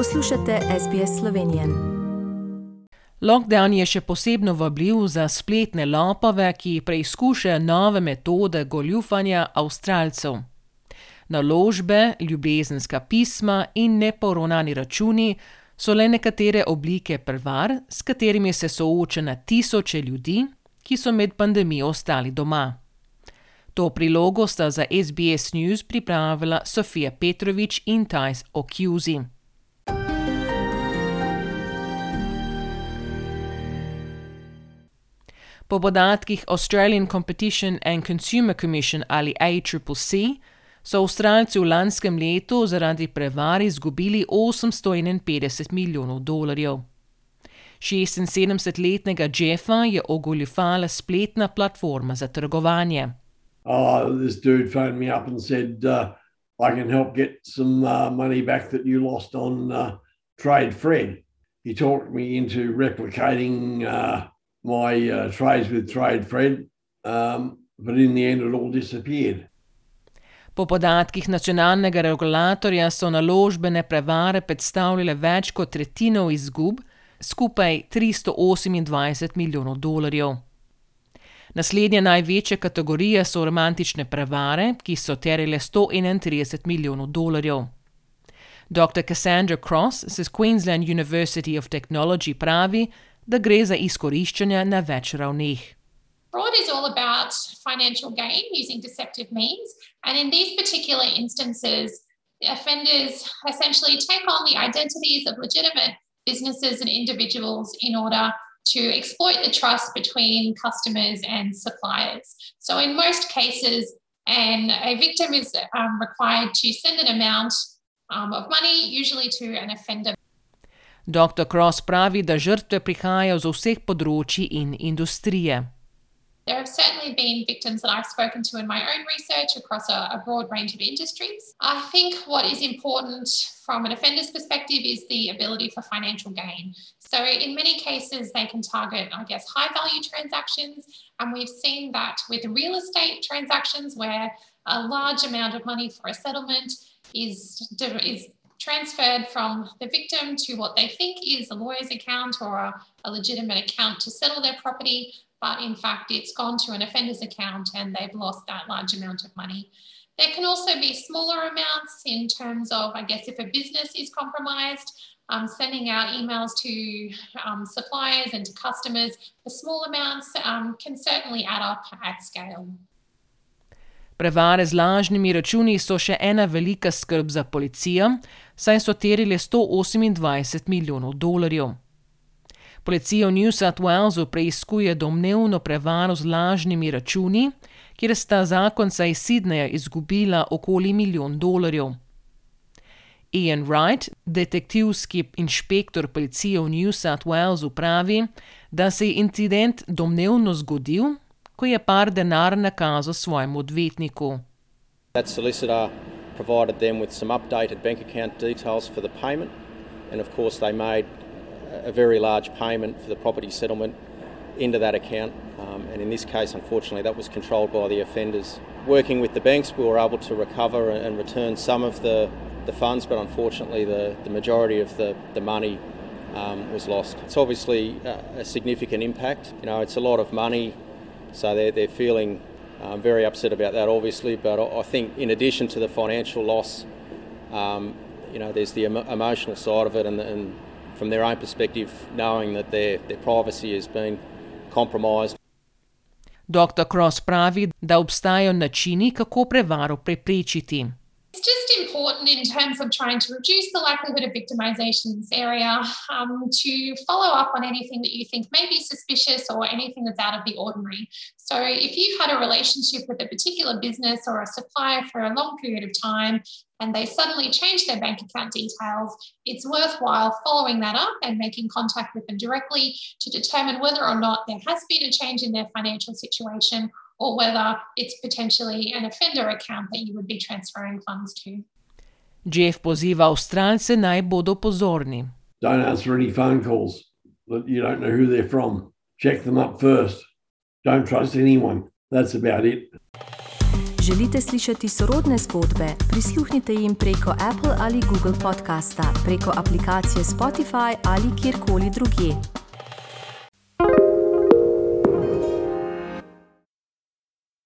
Poslušate SBS Slovenijo. Lockdown je še posebno vabljiv za spletne lopove, ki preizkušajo nove metode goljufanja avstralcev. Naložbe, ljubezenska pisma in neporonani računi so le nekatere oblike prevar, s katerimi se sooča na tisoče ljudi, ki so med pandemijo ostali doma. To prilogo sta za SBS News pripravila Sofija Petrovič in Tajs Okuzi. Po podatkih Australian Competition and Consumer Commission ali ACCC so Avstralci v lanskem letu zaradi prevar izgubili 851 milijonov dolarjev. 76-letnega Jeffa je ogoljufala spletna platforma za trgovanje. Oh, this dude phoned me up and said, uh, I can help get some uh, money back that you lost on uh, Trade Fred. He talked me into replicating uh, my uh, trades with Trade Fred, um, but in the end, it all disappeared. Po podatkih nacionalnega regulatorja so naložbene prevare predstavljale več kot tretjino izgub, skupaj 328 milijonov dolarjev. Naslednja največja kategorija so romantične prevare, ki so terjale 131 milijonov dolarjev. Dr. Cassandra Cross z Queensland University of Technology pravi, da gre za izkoriščanje na več ravneh. Fraud is all about financial gain using deceptive means. And in these particular instances, offenders essentially take on the identities of legitimate businesses and individuals in order to exploit the trust between customers and suppliers. So, in most cases, and a victim is um, required to send an amount um, of money, usually to an offender. Dr. Cross pravi, da žrtve prihajajo z vseh področji in industrije. There have certainly been victims that I've spoken to in my own research across a, a, broad range of industries. I think what is important from an offender's perspective is the ability for financial gain. So, in many cases, they can target, I guess, high value transactions. And we've seen that with real estate transactions where a large amount of money for a settlement is, is transferred from the victim to what they think is a lawyer's account or a, a legitimate account to settle their property but in fact it's gone to an offender's account and they've lost that large amount of money. There can also be smaller amounts in terms of, I guess, if a business is compromised, um, sending out emails to um, suppliers and to customers for small amounts um, can certainly add up at scale. Prevare z lažnimi računi so še ena velika skrb za policijo, saj so terili 128 milijonov dolarjev. Policija v New South Walesu preiskuje domnevno prevaro z lažnimi računi, kjer sta zakonca iz Sydneja izgubila okoli milijon dolarjev. Ian Wright, detektivski inšpektor policije v New South Walesu, pravi, da se je incident domnevno zgodil, ko je par denar nakazal svojemu odvetniku. That solicitor provided them with some updated bank account details for the payment, and of course, they made a very large payment for the property settlement into that account. Um, and in this case, unfortunately, that was controlled by the offenders. Working with the banks, we were able to recover and return some of the, the funds, but unfortunately, the, the majority of the, the money um, was lost. It's obviously a, a, significant impact. You know, it's a lot of money, so they're, they're feeling um, very upset about that, obviously. But I think, in addition to the financial loss, um, you know, there's the emo- emotional side of it and, and from their own perspective, knowing that their, their privacy has been compromised. Dr. Cross pravi, da obstajajo načini, kako prevaro preprečiti. It's just important in terms of trying to reduce the likelihood of victimization in this area um, to follow up on anything that you think may be suspicious or anything that's out of the ordinary. So, if you've had a relationship with a particular business or a supplier for a long period of time and they suddenly change their bank account details, it's worthwhile following that up and making contact with them directly to determine whether or not there has been a change in their financial situation or whether it's potentially an offender account that you would be transferring funds to. Jeff poziva Avstralce naj bodo pozorni. Don't answer any phone calls that you don't know who they're from. Check them up first. Don't trust anyone. That's about it. Želite slišati sorodne zgodbe? Prisluhnite jim preko Apple ali Google podcasta, preko aplikacije Spotify ali kjerkoli drugje.